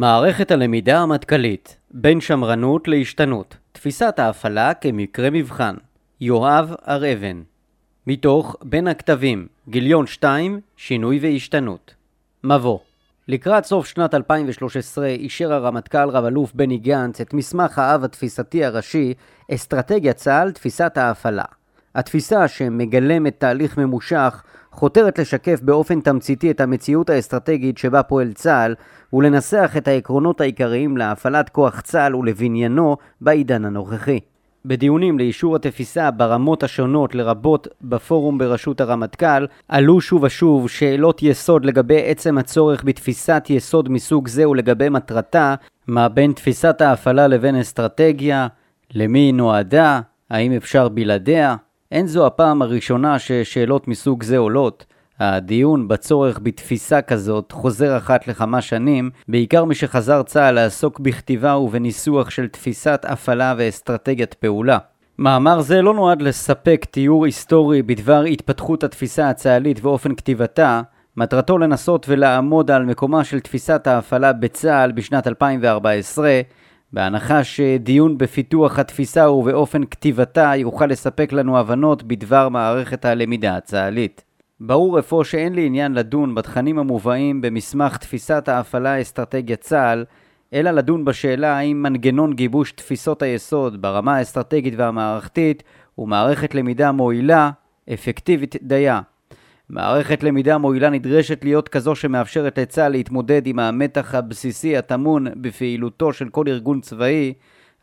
מערכת הלמידה המטכ"לית בין שמרנות להשתנות. תפיסת ההפעלה כמקרה מבחן. יואב הר אבן. מתוך בין הכתבים גיליון 2 שינוי והשתנות. מבוא. לקראת סוף שנת 2013 אישר הרמטכ"ל רב אלוף בני גנץ את מסמך האב התפיסתי הראשי אסטרטגיית צה"ל תפיסת ההפעלה התפיסה שמגלמת תהליך ממושך חותרת לשקף באופן תמציתי את המציאות האסטרטגית שבה פועל צה"ל ולנסח את העקרונות העיקריים להפעלת כוח צה"ל ולבניינו בעידן הנוכחי. בדיונים לאישור התפיסה ברמות השונות לרבות בפורום בראשות הרמטכ"ל עלו שוב ושוב שאלות יסוד לגבי עצם הצורך בתפיסת יסוד מסוג זה ולגבי מטרתה, מה בין תפיסת ההפעלה לבין אסטרטגיה, למי היא נועדה, האם אפשר בלעדיה, אין זו הפעם הראשונה ששאלות מסוג זה עולות. הדיון בצורך בתפיסה כזאת חוזר אחת לכמה שנים, בעיקר משחזר צה"ל לעסוק בכתיבה ובניסוח של תפיסת הפעלה ואסטרטגיית פעולה. מאמר זה לא נועד לספק תיאור היסטורי בדבר התפתחות התפיסה הצה"לית ואופן כתיבתה, מטרתו לנסות ולעמוד על מקומה של תפיסת ההפעלה בצה"ל בשנת 2014, בהנחה שדיון בפיתוח התפיסה ובאופן כתיבתה יוכל לספק לנו הבנות בדבר מערכת הלמידה הצה"לית. ברור אפוא שאין לי עניין לדון בתכנים המובאים במסמך תפיסת ההפעלה אסטרטגיית צה"ל, אלא לדון בשאלה האם מנגנון גיבוש תפיסות היסוד ברמה האסטרטגית והמערכתית הוא מערכת למידה מועילה, אפקטיבית דייה. מערכת למידה מועילה נדרשת להיות כזו שמאפשרת לצה"ל להתמודד עם המתח הבסיסי הטמון בפעילותו של כל ארגון צבאי,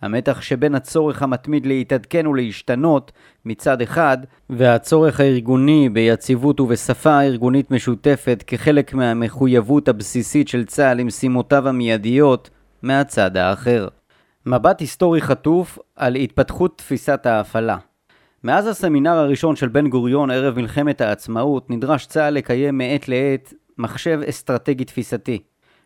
המתח שבין הצורך המתמיד להתעדכן ולהשתנות מצד אחד, והצורך הארגוני ביציבות ובשפה ארגונית משותפת כחלק מהמחויבות הבסיסית של צה"ל למשימותיו המיידיות מהצד האחר. מבט היסטורי חטוף על התפתחות תפיסת ההפעלה מאז הסמינר הראשון של בן גוריון ערב מלחמת העצמאות נדרש צה"ל לקיים מעת לעת מחשב אסטרטגי תפיסתי.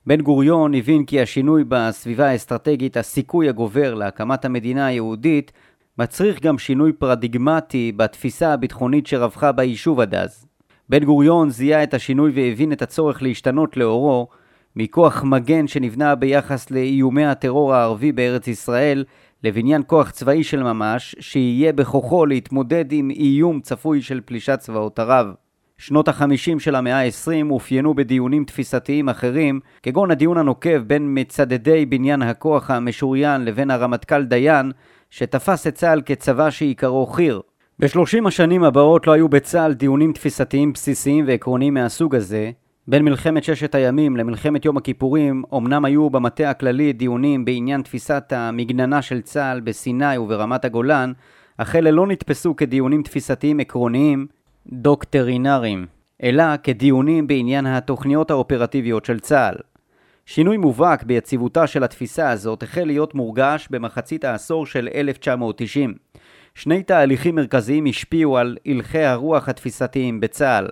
בן גוריון הבין כי השינוי בסביבה האסטרטגית, הסיכוי הגובר להקמת המדינה היהודית, מצריך גם שינוי פרדיגמטי בתפיסה הביטחונית שרווחה ביישוב עד אז. בן גוריון זיהה את השינוי והבין את הצורך להשתנות לאורו מכוח מגן שנבנה ביחס לאיומי הטרור הערבי בארץ ישראל לבניין כוח צבאי של ממש, שיהיה בכוחו להתמודד עם איום צפוי של פלישת צבאות ערב. שנות החמישים של המאה ה-20 אופיינו בדיונים תפיסתיים אחרים, כגון הדיון הנוקב בין מצדדי בניין הכוח המשוריין לבין הרמטכ"ל דיין, שתפס את צה"ל כצבא שעיקרו חי"ר. בשלושים השנים הבאות לא היו בצה"ל דיונים תפיסתיים בסיסיים ועקרוניים מהסוג הזה, בין מלחמת ששת הימים למלחמת יום הכיפורים, אמנם היו במטה הכללי דיונים בעניין תפיסת המגננה של צה"ל בסיני וברמת הגולן, אך אלה לא נתפסו כדיונים תפיסתיים עקרוניים, דוקטרינריים, אלא כדיונים בעניין התוכניות האופרטיביות של צה"ל. שינוי מובהק ביציבותה של התפיסה הזאת החל להיות מורגש במחצית העשור של 1990. שני תהליכים מרכזיים השפיעו על הלכי הרוח התפיסתיים בצה"ל.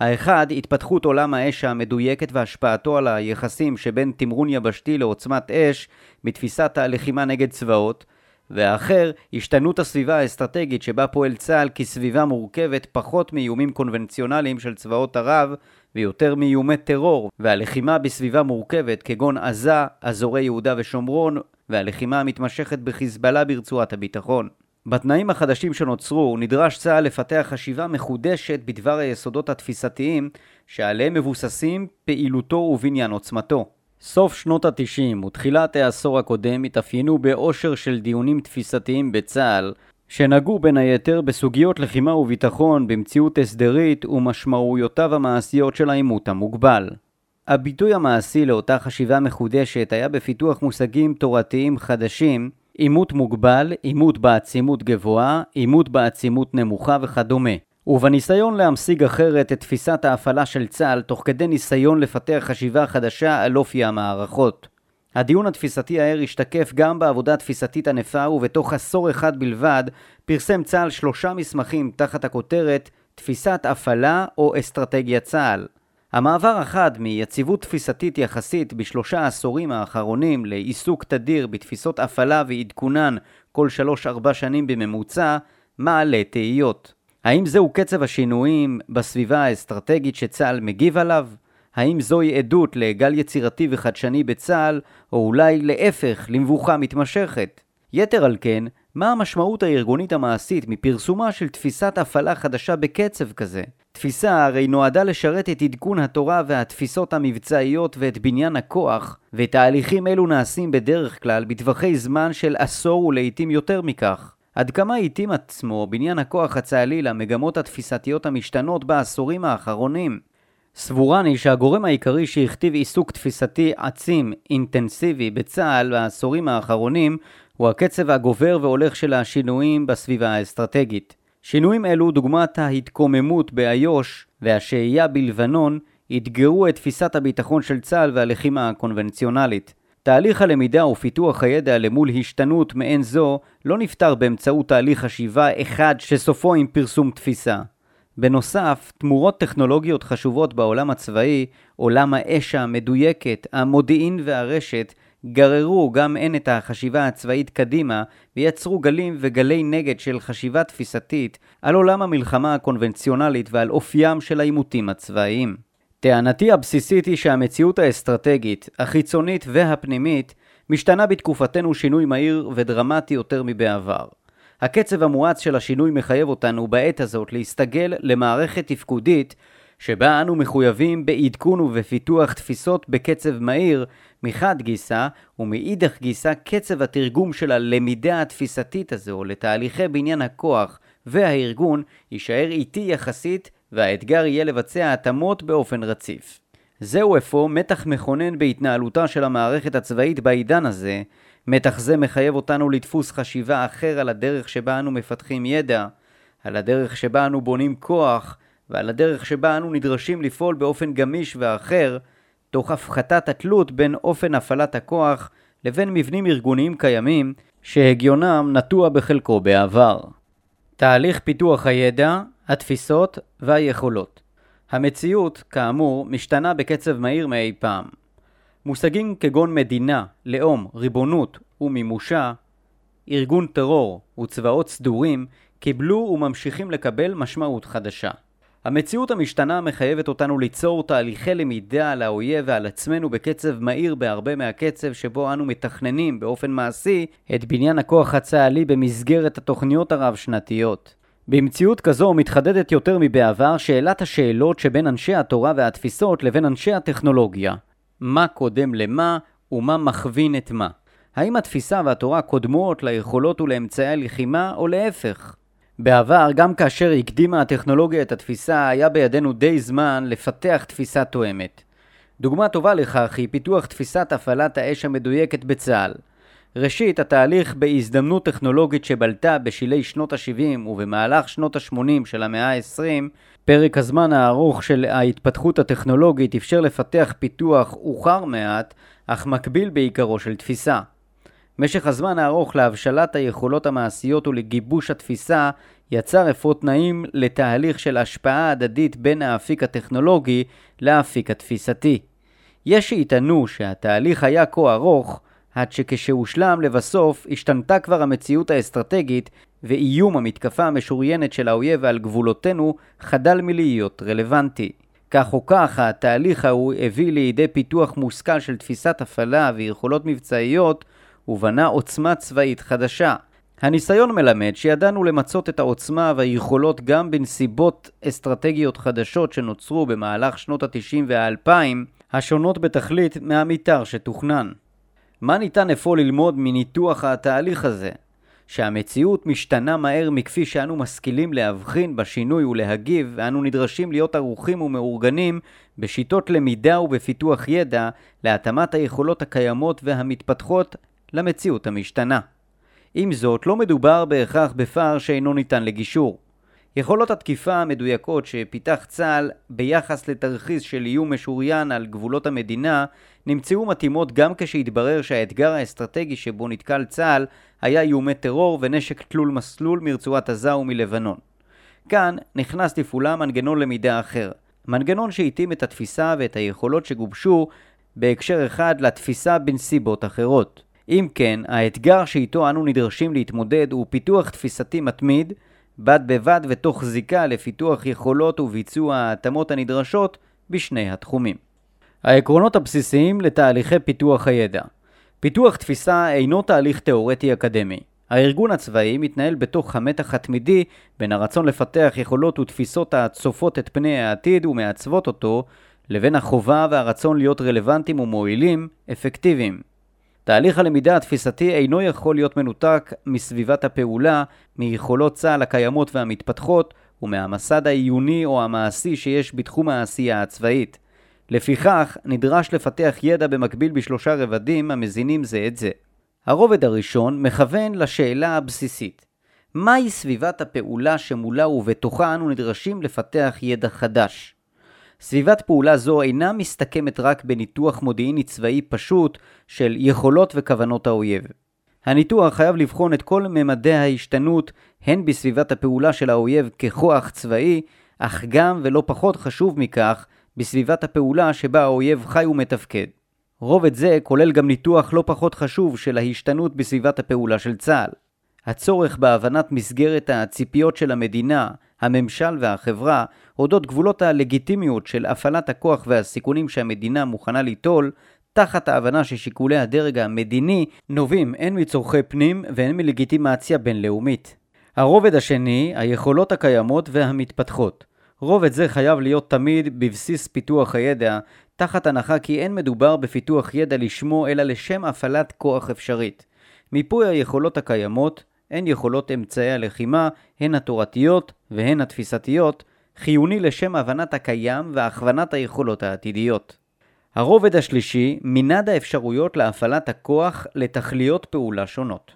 האחד, התפתחות עולם האש המדויקת והשפעתו על היחסים שבין תמרון יבשתי לעוצמת אש מתפיסת הלחימה נגד צבאות, והאחר, השתנות הסביבה האסטרטגית שבה פועל צה"ל כסביבה מורכבת פחות מאיומים קונבנציונליים של צבאות ערב ויותר מאיומי טרור, והלחימה בסביבה מורכבת כגון עזה, אזורי יהודה ושומרון, והלחימה המתמשכת בחיזבאללה ברצועת הביטחון. בתנאים החדשים שנוצרו נדרש צה"ל לפתח חשיבה מחודשת בדבר היסודות התפיסתיים שעליהם מבוססים פעילותו ובניין עוצמתו. סוף שנות התשעים ותחילת העשור הקודם התאפיינו באושר של דיונים תפיסתיים בצה"ל שנגעו בין היתר בסוגיות לחימה וביטחון במציאות הסדרית ומשמעויותיו המעשיות של העימות המוגבל. הביטוי המעשי לאותה חשיבה מחודשת היה בפיתוח מושגים תורתיים חדשים עימות מוגבל, עימות בעצימות גבוהה, עימות בעצימות נמוכה וכדומה. ובניסיון להמשיג אחרת את תפיסת ההפעלה של צה"ל תוך כדי ניסיון לפתח חשיבה חדשה על אופי המערכות. הדיון התפיסתי הער השתקף גם בעבודה תפיסתית ענפה ובתוך עשור אחד בלבד פרסם צה"ל שלושה מסמכים תחת הכותרת תפיסת הפעלה או אסטרטגיית צה"ל. המעבר החד מיציבות תפיסתית יחסית בשלושה העשורים האחרונים לעיסוק תדיר בתפיסות הפעלה ועדכונן כל שלוש-ארבע שנים בממוצע, מעלה תהיות. האם זהו קצב השינויים בסביבה האסטרטגית שצה"ל מגיב עליו? האם זוהי עדות לגל יצירתי וחדשני בצה"ל, או אולי להפך, למבוכה מתמשכת? יתר על כן, מה המשמעות הארגונית המעשית מפרסומה של תפיסת הפעלה חדשה בקצב כזה? תפיסה הרי נועדה לשרת את עדכון התורה והתפיסות המבצעיות ואת בניין הכוח, ותהליכים אלו נעשים בדרך כלל בטווחי זמן של עשור ולעיתים יותר מכך. עד כמה התאים עצמו בניין הכוח הצה"לי למגמות התפיסתיות המשתנות בעשורים האחרונים? סבורני שהגורם העיקרי שהכתיב עיסוק תפיסתי עצים, אינטנסיבי, בצה"ל בעשורים האחרונים הוא הקצב הגובר והולך של השינויים בסביבה האסטרטגית. שינויים אלו, דוגמת ההתקוממות באיו"ש והשהייה בלבנון, אתגרו את תפיסת הביטחון של צה"ל והלחימה הקונבנציונלית. תהליך הלמידה ופיתוח הידע למול השתנות מעין זו לא נפתר באמצעות תהליך חשיבה אחד שסופו עם פרסום תפיסה. בנוסף, תמורות טכנולוגיות חשובות בעולם הצבאי, עולם האש המדויקת, המודיעין והרשת, גררו גם הן את החשיבה הצבאית קדימה ויצרו גלים וגלי נגד של חשיבה תפיסתית על עולם המלחמה הקונבנציונלית ועל אופיים של העימותים הצבאיים. טענתי הבסיסית היא שהמציאות האסטרטגית, החיצונית והפנימית משתנה בתקופתנו שינוי מהיר ודרמטי יותר מבעבר. הקצב המואץ של השינוי מחייב אותנו בעת הזאת להסתגל למערכת תפקודית שבה אנו מחויבים בעדכון ובפיתוח תפיסות בקצב מהיר מחד גיסא, ומאידך גיסא קצב התרגום של הלמידה התפיסתית הזו לתהליכי בניין הכוח והארגון יישאר איטי יחסית והאתגר יהיה לבצע התאמות באופן רציף. זהו אפוא מתח מכונן בהתנהלותה של המערכת הצבאית בעידן הזה, מתח זה מחייב אותנו לדפוס חשיבה אחר על הדרך שבה אנו מפתחים ידע, על הדרך שבה אנו בונים כוח, ועל הדרך שבה אנו נדרשים לפעול באופן גמיש ואחר, תוך הפחתת התלות בין אופן הפעלת הכוח לבין מבנים ארגוניים קיימים, שהגיונם נטוע בחלקו בעבר. תהליך פיתוח הידע, התפיסות והיכולות. המציאות, כאמור, משתנה בקצב מהיר מאי פעם. מושגים כגון מדינה, לאום, ריבונות ומימושה, ארגון טרור וצבאות סדורים קיבלו וממשיכים לקבל משמעות חדשה. המציאות המשתנה מחייבת אותנו ליצור תהליכי למידה על האויב ועל עצמנו בקצב מהיר בהרבה מהקצב שבו אנו מתכננים באופן מעשי את בניין הכוח הצה"לי במסגרת התוכניות הרב-שנתיות. במציאות כזו מתחדדת יותר מבעבר שאלת השאלות שבין אנשי התורה והתפיסות לבין אנשי הטכנולוגיה. מה קודם למה ומה מכווין את מה. האם התפיסה והתורה קודמות ליכולות ולאמצעי הלחימה או להפך? בעבר, גם כאשר הקדימה הטכנולוגיה את התפיסה, היה בידינו די זמן לפתח תפיסה תואמת. דוגמה טובה לכך היא פיתוח תפיסת הפעלת האש המדויקת בצה"ל. ראשית, התהליך בהזדמנות טכנולוגית שבלטה בשילי שנות ה-70 ובמהלך שנות ה-80 של המאה ה-20, פרק הזמן הארוך של ההתפתחות הטכנולוגית אפשר לפתח פיתוח אוחר מעט, אך מקביל בעיקרו של תפיסה. משך הזמן הארוך להבשלת היכולות המעשיות ולגיבוש התפיסה יצר אפוא תנאים לתהליך של השפעה הדדית בין האפיק הטכנולוגי לאפיק התפיסתי. יש שיטענו שהתהליך היה כה ארוך, עד שכשהושלם לבסוף השתנתה כבר המציאות האסטרטגית ואיום המתקפה המשוריינת של האויב על גבולותינו חדל מלהיות רלוונטי. כך או כך, התהליך ההוא הביא לידי פיתוח מושכל של תפיסת הפעלה ויכולות מבצעיות ובנה עוצמה צבאית חדשה. הניסיון מלמד שידענו למצות את העוצמה והיכולות גם בנסיבות אסטרטגיות חדשות שנוצרו במהלך שנות ה-90 וה-2000, השונות בתכלית מהמתאר שתוכנן. מה ניתן אפוא ללמוד מניתוח התהליך הזה? שהמציאות משתנה מהר מכפי שאנו משכילים להבחין בשינוי ולהגיב, ואנו נדרשים להיות ערוכים ומאורגנים בשיטות למידה ובפיתוח ידע להתאמת היכולות הקיימות והמתפתחות למציאות המשתנה. עם זאת, לא מדובר בהכרח בפער שאינו ניתן לגישור. יכולות התקיפה המדויקות שפיתח צה"ל ביחס לתרחיס של איום משוריין על גבולות המדינה נמצאו מתאימות גם כשהתברר שהאתגר האסטרטגי שבו נתקל צה"ל היה איומי טרור ונשק תלול מסלול מרצועת עזה ומלבנון. כאן נכנס לפעולה מנגנון למידה אחר, מנגנון שהתאים את התפיסה ואת היכולות שגובשו בהקשר אחד לתפיסה בנסיבות אחרות. אם כן, האתגר שאיתו אנו נדרשים להתמודד הוא פיתוח תפיסתי מתמיד, בד בבד ותוך זיקה לפיתוח יכולות וביצוע ההתאמות הנדרשות בשני התחומים. העקרונות הבסיסיים לתהליכי פיתוח הידע פיתוח תפיסה אינו תהליך תאורטי אקדמי. הארגון הצבאי מתנהל בתוך המתח התמידי בין הרצון לפתח יכולות ותפיסות הצופות את פני העתיד ומעצבות אותו, לבין החובה והרצון להיות רלוונטיים ומועילים, אפקטיביים. תהליך הלמידה התפיסתי אינו יכול להיות מנותק מסביבת הפעולה, מיכולות צה"ל הקיימות והמתפתחות, ומהמסד העיוני או המעשי שיש בתחום העשייה הצבאית. לפיכך, נדרש לפתח ידע במקביל בשלושה רבדים המזינים זה את זה. הרובד הראשון מכוון לשאלה הבסיסית מהי סביבת הפעולה שמולה ובתוכה אנו נדרשים לפתח ידע חדש? סביבת פעולה זו אינה מסתכמת רק בניתוח מודיעיני צבאי פשוט של יכולות וכוונות האויב. הניתוח חייב לבחון את כל ממדי ההשתנות הן בסביבת הפעולה של האויב ככוח צבאי, אך גם ולא פחות חשוב מכך, בסביבת הפעולה שבה האויב חי ומתפקד. רובד זה כולל גם ניתוח לא פחות חשוב של ההשתנות בסביבת הפעולה של צה"ל. הצורך בהבנת מסגרת הציפיות של המדינה, הממשל והחברה, אודות גבולות הלגיטימיות של הפעלת הכוח והסיכונים שהמדינה מוכנה ליטול, תחת ההבנה ששיקולי הדרג המדיני נובעים הן מצורכי פנים והן מלגיטימציה בינלאומית. הרובד השני, היכולות הקיימות והמתפתחות. רובד זה חייב להיות תמיד בבסיס פיתוח הידע, תחת הנחה כי אין מדובר בפיתוח ידע לשמו אלא לשם הפעלת כוח אפשרית. מיפוי היכולות הקיימות, הן יכולות אמצעי הלחימה, הן התורתיות והן התפיסתיות, חיוני לשם הבנת הקיים והכוונת היכולות העתידיות. הרובד השלישי, מנעד האפשרויות להפעלת הכוח לתכליות פעולה שונות.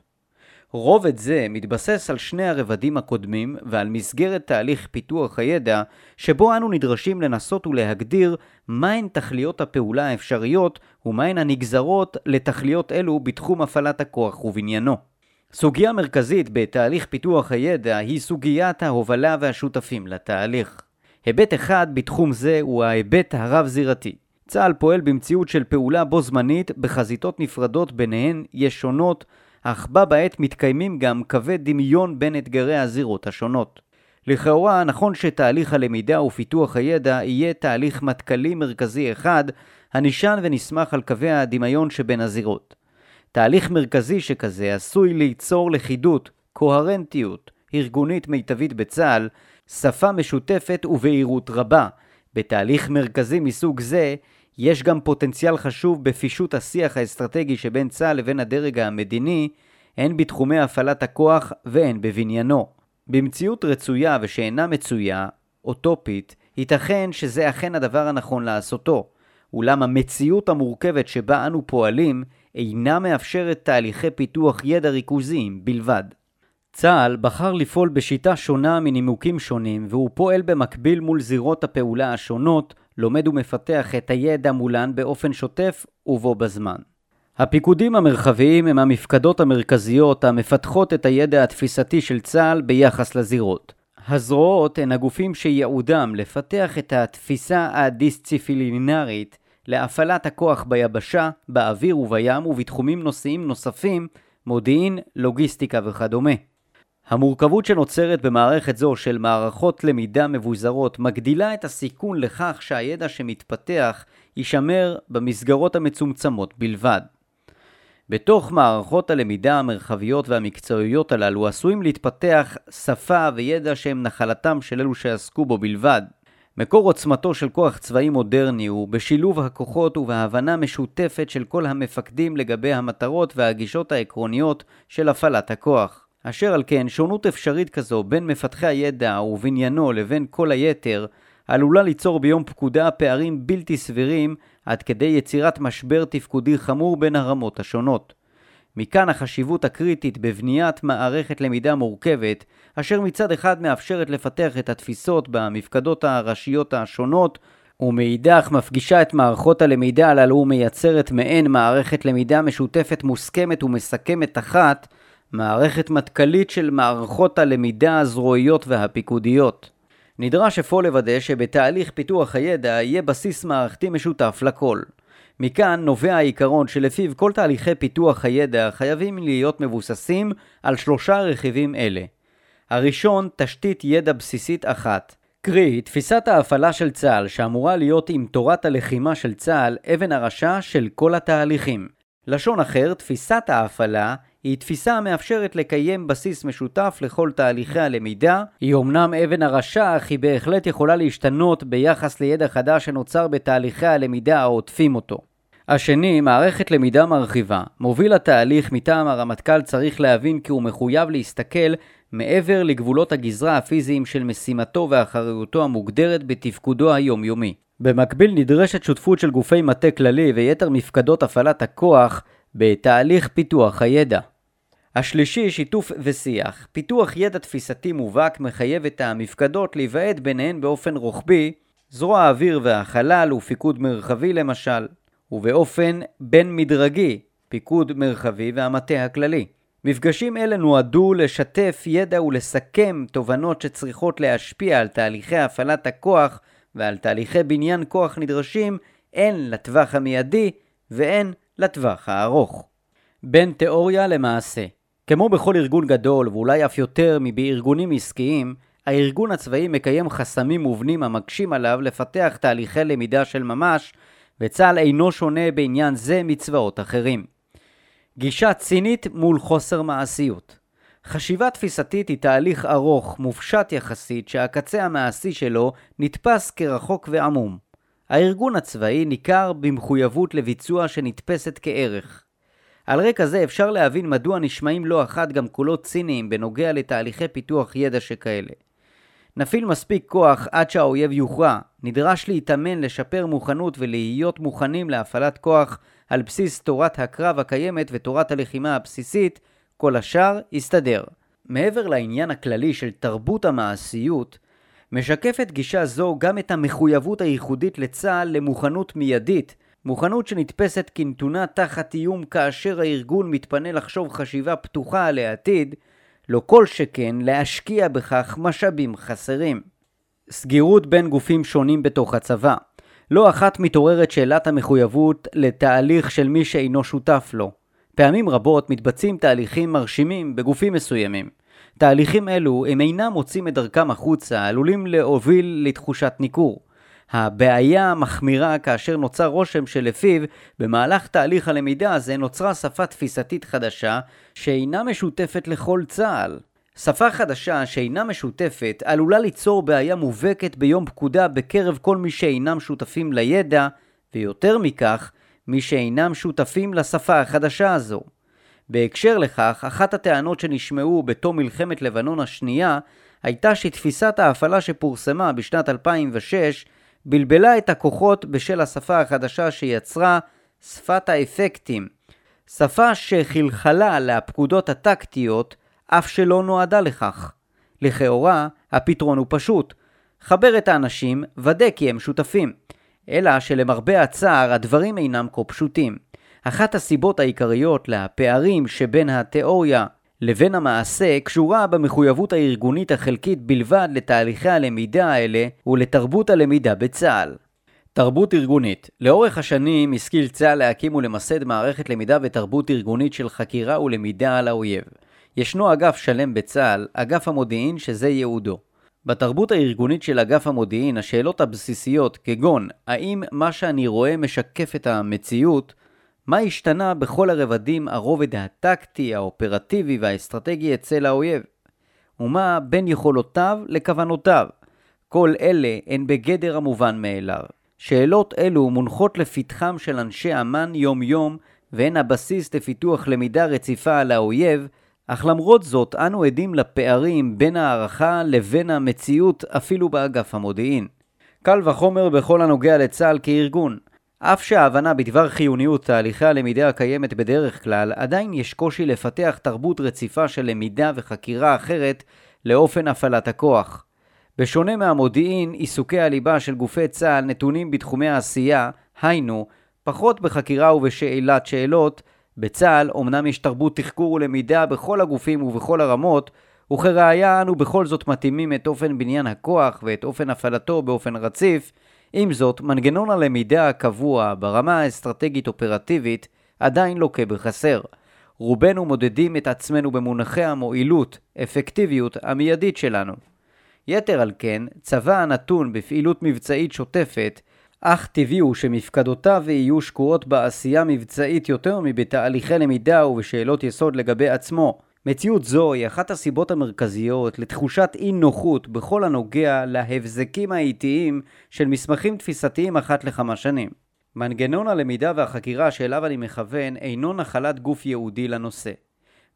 רובד זה מתבסס על שני הרבדים הקודמים ועל מסגרת תהליך פיתוח הידע שבו אנו נדרשים לנסות ולהגדיר מהן תכליות הפעולה האפשריות ומהן הנגזרות לתכליות אלו בתחום הפעלת הכוח ובניינו. סוגיה מרכזית בתהליך פיתוח הידע היא סוגיית ההובלה והשותפים לתהליך. היבט אחד בתחום זה הוא ההיבט הרב-זירתי. צה"ל פועל במציאות של פעולה בו זמנית בחזיתות נפרדות ביניהן יש שונות אך בה בעת מתקיימים גם קווי דמיון בין אתגרי הזירות השונות. לכאורה נכון שתהליך הלמידה ופיתוח הידע יהיה תהליך מטכ"לי מרכזי אחד, הנשען ונסמך על קווי הדמיון שבין הזירות. תהליך מרכזי שכזה עשוי ליצור לכידות, קוהרנטיות, ארגונית מיטבית בצה"ל, שפה משותפת ובהירות רבה. בתהליך מרכזי מסוג זה יש גם פוטנציאל חשוב בפישוט השיח האסטרטגי שבין צה"ל לבין הדרג המדיני, הן בתחומי הפעלת הכוח והן בבניינו. במציאות רצויה ושאינה מצויה, אוטופית, ייתכן שזה אכן הדבר הנכון לעשותו, אולם המציאות המורכבת שבה אנו פועלים אינה מאפשרת תהליכי פיתוח ידע ריכוזיים בלבד. צה"ל בחר לפעול בשיטה שונה מנימוקים שונים והוא פועל במקביל מול זירות הפעולה השונות לומד ומפתח את הידע מולן באופן שוטף ובו בזמן. הפיקודים המרחביים הם המפקדות המרכזיות המפתחות את הידע התפיסתי של צה"ל ביחס לזירות. הזרועות הן הגופים שייעודם לפתח את התפיסה הדיסציפלינרית להפעלת הכוח ביבשה, באוויר ובים ובתחומים נושאיים נוספים, מודיעין, לוגיסטיקה וכדומה. המורכבות שנוצרת במערכת זו של מערכות למידה מבוזרות מגדילה את הסיכון לכך שהידע שמתפתח יישמר במסגרות המצומצמות בלבד. בתוך מערכות הלמידה המרחביות והמקצועיות הללו עשויים להתפתח שפה וידע שהם נחלתם של אלו שעסקו בו בלבד. מקור עוצמתו של כוח צבאי מודרני הוא בשילוב הכוחות ובהבנה משותפת של כל המפקדים לגבי המטרות והגישות העקרוניות של הפעלת הכוח. אשר על כן, שונות אפשרית כזו בין מפתחי הידע ובניינו לבין כל היתר, עלולה ליצור ביום פקודה פערים בלתי סבירים עד כדי יצירת משבר תפקודי חמור בין הרמות השונות. מכאן החשיבות הקריטית בבניית מערכת למידה מורכבת, אשר מצד אחד מאפשרת לפתח את התפיסות במפקדות הראשיות השונות, ומאידך מפגישה את מערכות הלמידה הללו ומייצרת מעין מערכת למידה משותפת מוסכמת ומסכמת אחת, מערכת מטכ"לית של מערכות הלמידה הזרועיות והפיקודיות. נדרש אפוא לוודא שבתהליך פיתוח הידע יהיה בסיס מערכתי משותף לכל. מכאן נובע העיקרון שלפיו כל תהליכי פיתוח הידע חייבים להיות מבוססים על שלושה רכיבים אלה. הראשון, תשתית ידע בסיסית אחת, קרי, תפיסת ההפעלה של צה"ל, שאמורה להיות עם תורת הלחימה של צה"ל, אבן הראשה של כל התהליכים. לשון אחר, תפיסת ההפעלה היא תפיסה המאפשרת לקיים בסיס משותף לכל תהליכי הלמידה. היא אומנם אבן הראשה, אך היא בהחלט יכולה להשתנות ביחס לידע חדש שנוצר בתהליכי הלמידה העוטפים אותו. השני, מערכת למידה מרחיבה. מוביל התהליך מטעם הרמטכ"ל צריך להבין כי הוא מחויב להסתכל מעבר לגבולות הגזרה הפיזיים של משימתו ואחריותו המוגדרת בתפקודו היומיומי. במקביל נדרשת שותפות של גופי מטה כללי ויתר מפקדות הפעלת הכוח בתהליך פיתוח הידע. השלישי, שיתוף ושיח. פיתוח ידע תפיסתי מובהק מחייב את המפקדות להיוועד ביניהן באופן רוחבי, זרוע האוויר והחלל ופיקוד מרחבי למשל, ובאופן בין-מדרגי, פיקוד מרחבי והמטה הכללי. מפגשים אלה נועדו לשתף ידע ולסכם תובנות שצריכות להשפיע על תהליכי הפעלת הכוח ועל תהליכי בניין כוח נדרשים הן לטווח המיידי והן לטווח הארוך. בין תיאוריה למעשה כמו בכל ארגון גדול, ואולי אף יותר מבארגונים עסקיים, הארגון הצבאי מקיים חסמים מובנים המקשים עליו לפתח תהליכי למידה של ממש, וצה"ל אינו שונה בעניין זה מצבאות אחרים. גישה צינית מול חוסר מעשיות. חשיבה תפיסתית היא תהליך ארוך, מופשט יחסית, שהקצה המעשי שלו נתפס כרחוק ועמום. הארגון הצבאי ניכר במחויבות לביצוע שנתפסת כערך. על רקע זה אפשר להבין מדוע נשמעים לא אחת גם קולות ציניים בנוגע לתהליכי פיתוח ידע שכאלה. נפעיל מספיק כוח עד שהאויב יוכרע, נדרש להתאמן, לשפר מוכנות ולהיות מוכנים להפעלת כוח על בסיס תורת הקרב הקיימת ותורת הלחימה הבסיסית, כל השאר יסתדר. מעבר לעניין הכללי של תרבות המעשיות, משקפת גישה זו גם את המחויבות הייחודית לצה"ל למוכנות מיידית מוכנות שנתפסת כנתונה תחת איום כאשר הארגון מתפנה לחשוב חשיבה פתוחה על העתיד, לא כל שכן להשקיע בכך משאבים חסרים. סגירות בין גופים שונים בתוך הצבא לא אחת מתעוררת שאלת המחויבות לתהליך של מי שאינו שותף לו. פעמים רבות מתבצעים תהליכים מרשימים בגופים מסוימים. תהליכים אלו הם אינם מוצאים את דרכם החוצה, עלולים להוביל לתחושת ניכור. הבעיה מחמירה כאשר נוצר רושם שלפיו במהלך תהליך הלמידה הזה נוצרה שפה תפיסתית חדשה שאינה משותפת לכל צה"ל. שפה חדשה שאינה משותפת עלולה ליצור בעיה מובהקת ביום פקודה בקרב כל מי שאינם שותפים לידע, ויותר מכך, מי שאינם שותפים לשפה החדשה הזו. בהקשר לכך, אחת הטענות שנשמעו בתום מלחמת לבנון השנייה הייתה שתפיסת ההפעלה שפורסמה בשנת 2006 בלבלה את הכוחות בשל השפה החדשה שיצרה שפת האפקטים, שפה שחלחלה לפקודות הטקטיות אף שלא נועדה לכך. לכאורה, הפתרון הוא פשוט, חבר את האנשים, ודא כי הם שותפים. אלא שלמרבה הצער הדברים אינם כה פשוטים. אחת הסיבות העיקריות לפערים שבין התיאוריה לבין המעשה קשורה במחויבות הארגונית החלקית בלבד לתהליכי הלמידה האלה ולתרבות הלמידה בצה"ל. תרבות ארגונית לאורך השנים השכיל צה"ל להקים ולמסד מערכת למידה ותרבות ארגונית של חקירה ולמידה על האויב. ישנו אגף שלם בצה"ל, אגף המודיעין שזה ייעודו. בתרבות הארגונית של אגף המודיעין, השאלות הבסיסיות כגון האם מה שאני רואה משקף את המציאות, מה השתנה בכל הרבדים הרובד הטקטי, האופרטיבי והאסטרטגי אצל האויב? ומה בין יכולותיו לכוונותיו? כל אלה הן בגדר המובן מאליו. שאלות אלו מונחות לפתחם של אנשי אמ"ן יום-יום, והן הבסיס לפיתוח למידה רציפה על האויב, אך למרות זאת אנו עדים לפערים בין הערכה לבין המציאות אפילו באגף המודיעין. קל וחומר בכל הנוגע לצה"ל כארגון. אף שההבנה בדבר חיוניות תהליכי הלמידה הקיימת בדרך כלל, עדיין יש קושי לפתח תרבות רציפה של למידה וחקירה אחרת לאופן הפעלת הכוח. בשונה מהמודיעין, עיסוקי הליבה של גופי צה"ל נתונים בתחומי העשייה, היינו, פחות בחקירה ובשאלת שאלות, בצה"ל אומנם יש תרבות תחקור ולמידה בכל הגופים ובכל הרמות, וכראיה אנו בכל זאת מתאימים את אופן בניין הכוח ואת אופן הפעלתו באופן רציף, עם זאת, מנגנון הלמידה הקבוע ברמה האסטרטגית-אופרטיבית עדיין לוקה בחסר. רובנו מודדים את עצמנו במונחי המועילות, אפקטיביות, המיידית שלנו. יתר על כן, צבא הנתון בפעילות מבצעית שוטפת, אך טבעי הוא שמפקדותיו יהיו שקועות בעשייה מבצעית יותר מבתהליכי למידה ובשאלות יסוד לגבי עצמו. מציאות זו היא אחת הסיבות המרכזיות לתחושת אי נוחות בכל הנוגע להבזקים האיטיים של מסמכים תפיסתיים אחת לכמה שנים. מנגנון הלמידה והחקירה שאליו אני מכוון אינו נחלת גוף ייעודי לנושא.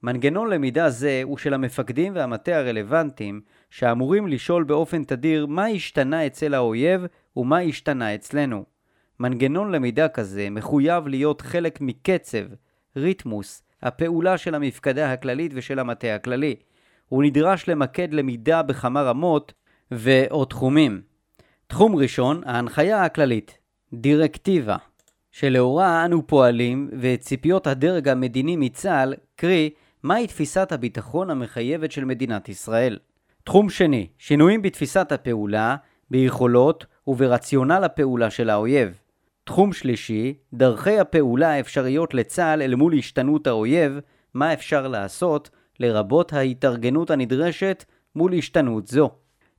מנגנון למידה זה הוא של המפקדים והמטה הרלוונטיים שאמורים לשאול באופן תדיר מה השתנה אצל האויב ומה השתנה אצלנו. מנגנון למידה כזה מחויב להיות חלק מקצב, ריתמוס, הפעולה של המפקדה הכללית ושל המטה הכללי. הוא נדרש למקד למידה בכמה רמות ו/או תחומים. תחום ראשון, ההנחיה הכללית, דירקטיבה, שלאורה אנו פועלים ואת ציפיות הדרג המדיני מצה"ל, קרי, מהי תפיסת הביטחון המחייבת של מדינת ישראל. תחום שני, שינויים בתפיסת הפעולה, ביכולות וברציונל הפעולה של האויב. תחום שלישי, דרכי הפעולה האפשריות לצה"ל אל מול השתנות האויב, מה אפשר לעשות, לרבות ההתארגנות הנדרשת מול השתנות זו.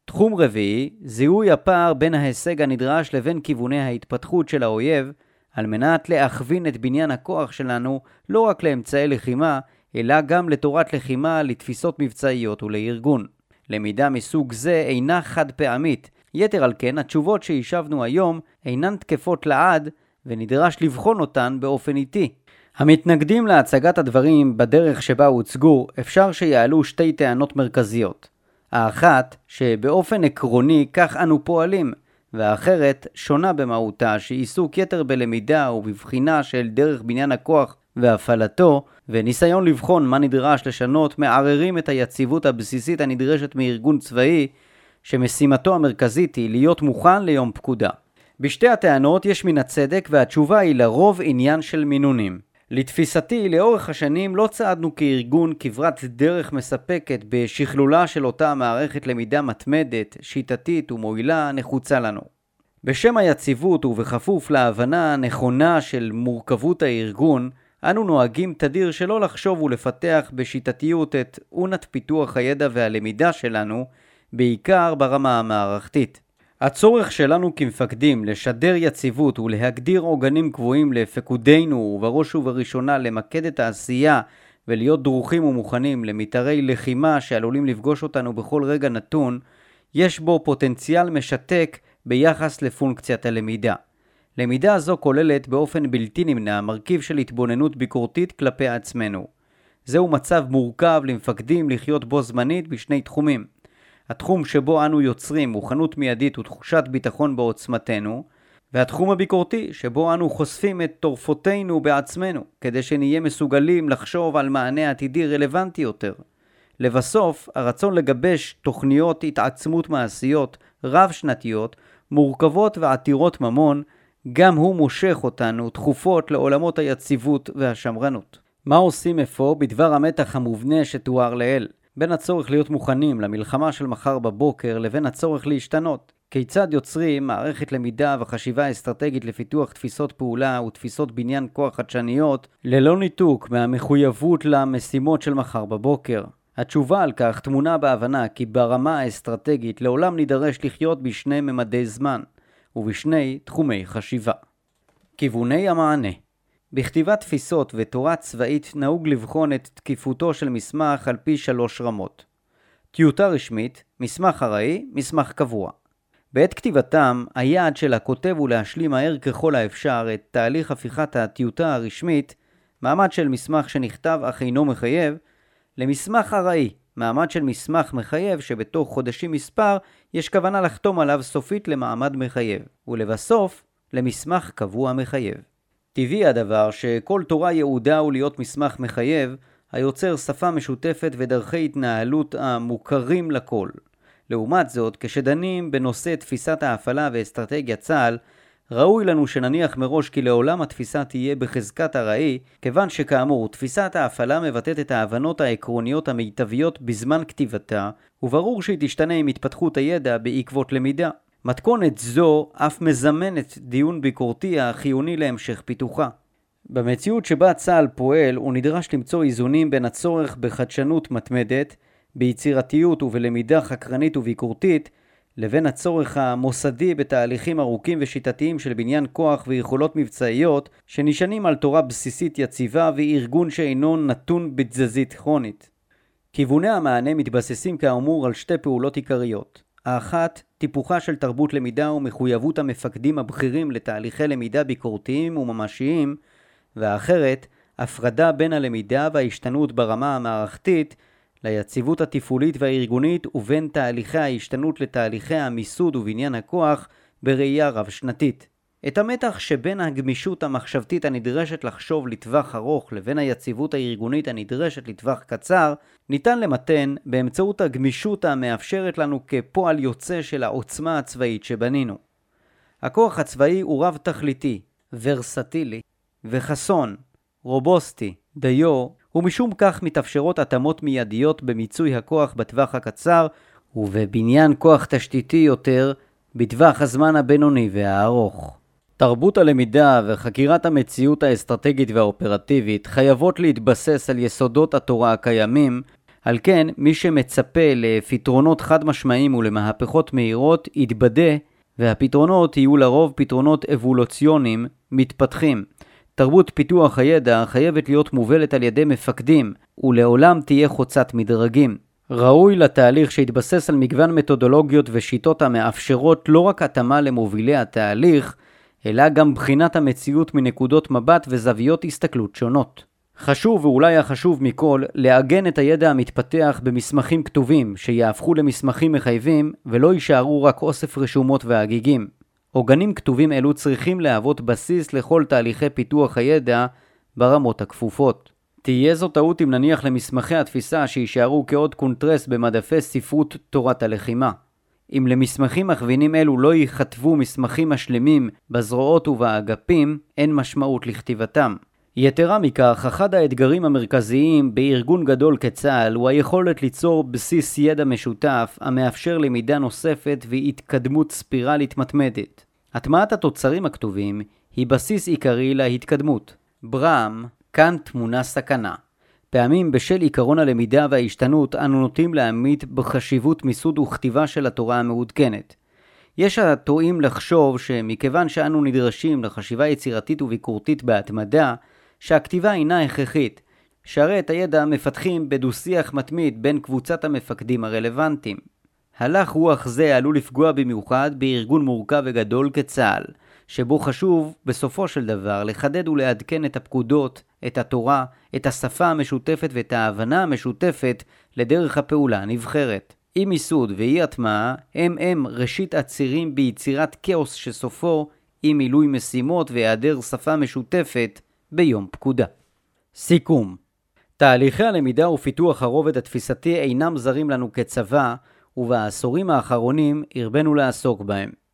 תחום רביעי, זיהוי הפער בין ההישג הנדרש לבין כיווני ההתפתחות של האויב, על מנת להכווין את בניין הכוח שלנו לא רק לאמצעי לחימה, אלא גם לתורת לחימה, לתפיסות מבצעיות ולארגון. למידה מסוג זה אינה חד פעמית, יתר על כן, התשובות שהשבנו היום אינן תקפות לעד, ונדרש לבחון אותן באופן איטי. המתנגדים להצגת הדברים בדרך שבה הוצגו, אפשר שיעלו שתי טענות מרכזיות. האחת, שבאופן עקרוני כך אנו פועלים, והאחרת, שונה במהותה, שעיסוק יתר בלמידה ובבחינה של דרך בניין הכוח והפעלתו, וניסיון לבחון מה נדרש לשנות, מערערים את היציבות הבסיסית הנדרשת מארגון צבאי, שמשימתו המרכזית היא להיות מוכן ליום פקודה. בשתי הטענות יש מן הצדק והתשובה היא לרוב עניין של מינונים. לתפיסתי, לאורך השנים לא צעדנו כארגון כברת דרך מספקת בשכלולה של אותה מערכת למידה מתמדת, שיטתית ומועילה נחוצה לנו. בשם היציבות ובכפוף להבנה הנכונה של מורכבות הארגון, אנו נוהגים תדיר שלא לחשוב ולפתח בשיטתיות את אונת פיתוח הידע והלמידה שלנו, בעיקר ברמה המערכתית. הצורך שלנו כמפקדים לשדר יציבות ולהגדיר עוגנים קבועים לפקודינו ובראש ובראשונה למקד את העשייה ולהיות דרוכים ומוכנים למתארי לחימה שעלולים לפגוש אותנו בכל רגע נתון, יש בו פוטנציאל משתק ביחס לפונקציית הלמידה. למידה זו כוללת באופן בלתי נמנע מרכיב של התבוננות ביקורתית כלפי עצמנו. זהו מצב מורכב למפקדים לחיות בו זמנית בשני תחומים. התחום שבו אנו יוצרים מוכנות מיידית ותחושת ביטחון בעוצמתנו, והתחום הביקורתי שבו אנו חושפים את טורפותינו בעצמנו, כדי שנהיה מסוגלים לחשוב על מענה עתידי רלוונטי יותר. לבסוף, הרצון לגבש תוכניות התעצמות מעשיות רב-שנתיות, מורכבות ועתירות ממון, גם הוא מושך אותנו תכופות לעולמות היציבות והשמרנות. מה עושים אפוא בדבר המתח המובנה שתואר לעיל? בין הצורך להיות מוכנים למלחמה של מחר בבוקר לבין הצורך להשתנות. כיצד יוצרים מערכת למידה וחשיבה אסטרטגית לפיתוח תפיסות פעולה ותפיסות בניין כוח חדשניות ללא ניתוק מהמחויבות למשימות של מחר בבוקר. התשובה על כך טמונה בהבנה כי ברמה האסטרטגית לעולם נידרש לחיות בשני ממדי זמן ובשני תחומי חשיבה. כיווני המענה בכתיבת תפיסות ותורה צבאית נהוג לבחון את תקיפותו של מסמך על פי שלוש רמות. טיוטה רשמית, מסמך ארעי, מסמך קבוע. בעת כתיבתם, היעד של הכותב הוא להשלים מהר ככל האפשר את תהליך הפיכת הטיוטה הרשמית, מעמד של מסמך שנכתב אך אינו מחייב, למסמך ארעי, מעמד של מסמך מחייב שבתוך חודשים מספר יש כוונה לחתום עליו סופית למעמד מחייב, ולבסוף, למסמך קבוע מחייב. טבעי הדבר שכל תורה יעודה הוא להיות מסמך מחייב, היוצר שפה משותפת ודרכי התנהלות המוכרים לכל. לעומת זאת, כשדנים בנושא תפיסת ההפעלה ואסטרטגיית צה"ל, ראוי לנו שנניח מראש כי לעולם התפיסה תהיה בחזקת ארעי, כיוון שכאמור, תפיסת ההפעלה מבטאת את ההבנות העקרוניות המיטביות בזמן כתיבתה, וברור שהיא תשתנה עם התפתחות הידע בעקבות למידה. מתכונת זו אף מזמנת דיון ביקורתי החיוני להמשך פיתוחה. במציאות שבה צה"ל פועל הוא נדרש למצוא איזונים בין הצורך בחדשנות מתמדת, ביצירתיות ובלמידה חקרנית וביקורתית, לבין הצורך המוסדי בתהליכים ארוכים ושיטתיים של בניין כוח ויכולות מבצעיות, שנשענים על תורה בסיסית יציבה וארגון שאינו נתון בתזזית כרונית. כיווני המענה מתבססים כאמור על שתי פעולות עיקריות. האחת, טיפוחה של תרבות למידה ומחויבות המפקדים הבכירים לתהליכי למידה ביקורתיים וממשיים, והאחרת, הפרדה בין הלמידה וההשתנות ברמה המערכתית ליציבות התפעולית והארגונית ובין תהליכי ההשתנות לתהליכי המיסוד ובניין הכוח בראייה רב-שנתית. את המתח שבין הגמישות המחשבתית הנדרשת לחשוב לטווח ארוך לבין היציבות הארגונית הנדרשת לטווח קצר, ניתן למתן באמצעות הגמישות המאפשרת לנו כפועל יוצא של העוצמה הצבאית שבנינו. הכוח הצבאי הוא רב-תכליתי, ורסטילי, וחסון, רובוסטי, דיו, ומשום כך מתאפשרות התאמות מיידיות במיצוי הכוח בטווח הקצר ובבניין כוח תשתיתי יותר בטווח הזמן הבינוני והארוך. תרבות הלמידה וחקירת המציאות האסטרטגית והאופרטיבית חייבות להתבסס על יסודות התורה הקיימים, על כן מי שמצפה לפתרונות חד משמעיים ולמהפכות מהירות יתבדה והפתרונות יהיו לרוב פתרונות אבולוציוניים מתפתחים. תרבות פיתוח הידע חייבת להיות מובלת על ידי מפקדים, ולעולם תהיה חוצת מדרגים. ראוי לתהליך שיתבסס על מגוון מתודולוגיות ושיטות המאפשרות לא רק התאמה למובילי התהליך, אלא גם בחינת המציאות מנקודות מבט וזוויות הסתכלות שונות. חשוב ואולי החשוב מכל, לעגן את הידע המתפתח במסמכים כתובים שיהפכו למסמכים מחייבים ולא יישארו רק אוסף רשומות והגיגים. עוגנים כתובים אלו צריכים להוות בסיס לכל תהליכי פיתוח הידע ברמות הכפופות. תהיה זו טעות אם נניח למסמכי התפיסה שיישארו כעוד קונטרס במדפי ספרות תורת הלחימה. אם למסמכים מכווינים אלו לא ייכתבו מסמכים משלמים בזרועות ובאגפים, אין משמעות לכתיבתם. יתרה מכך, אחד האתגרים המרכזיים בארגון גדול כצה"ל הוא היכולת ליצור בסיס ידע משותף המאפשר למידה נוספת והתקדמות ספירלית מתמדת. הטמעת התוצרים הכתובים היא בסיס עיקרי להתקדמות. ברם, כאן תמונה סכנה. פעמים בשל עקרון הלמידה וההשתנות אנו נוטים להעמיד בחשיבות מיסוד וכתיבה של התורה המעודכנת. יש הטועים לחשוב שמכיוון שאנו נדרשים לחשיבה יצירתית וביקורתית בהתמדה, שהכתיבה אינה הכרחית, שהרי את הידע מפתחים בדו-שיח מתמיד בין קבוצת המפקדים הרלוונטיים. הלך רוח זה עלול לפגוע במיוחד בארגון מורכב וגדול כצה"ל, שבו חשוב בסופו של דבר לחדד ולעדכן את הפקודות, את התורה, את השפה המשותפת ואת ההבנה המשותפת לדרך הפעולה הנבחרת. אי מיסוד ואי הטמעה הם הם ראשית הצירים ביצירת כאוס שסופו אי מילוי משימות והיעדר שפה משותפת ביום פקודה. סיכום תהליכי הלמידה ופיתוח הרובד התפיסתי אינם זרים לנו כצבא, ובעשורים האחרונים הרבנו לעסוק בהם.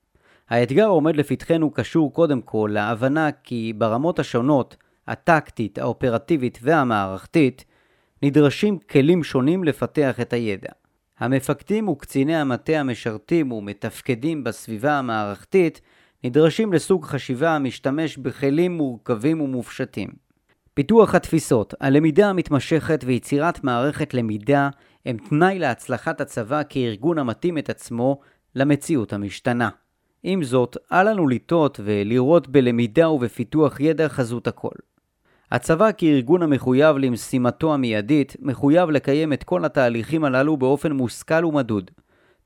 האתגר העומד לפתחנו קשור קודם כל להבנה כי ברמות השונות, הטקטית, האופרטיבית והמערכתית, נדרשים כלים שונים לפתח את הידע. המפקדים וקציני המטה המשרתים ומתפקדים בסביבה המערכתית נדרשים לסוג חשיבה המשתמש בכלים מורכבים ומופשטים. פיתוח התפיסות, הלמידה המתמשכת ויצירת מערכת למידה הם תנאי להצלחת הצבא כארגון המתאים את עצמו למציאות המשתנה. עם זאת, אל לנו לטעות ולראות בלמידה ובפיתוח ידע חזות הכל. הצבא כארגון המחויב למשימתו המיידית, מחויב לקיים את כל התהליכים הללו באופן מושכל ומדוד,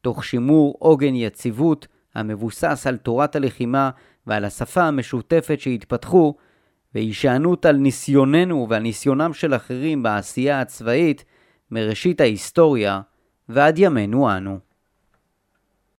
תוך שימור עוגן יציבות המבוסס על תורת הלחימה ועל השפה המשותפת שהתפתחו, והישענות על ניסיוננו ועל ניסיונם של אחרים בעשייה הצבאית, מראשית ההיסטוריה ועד ימינו אנו.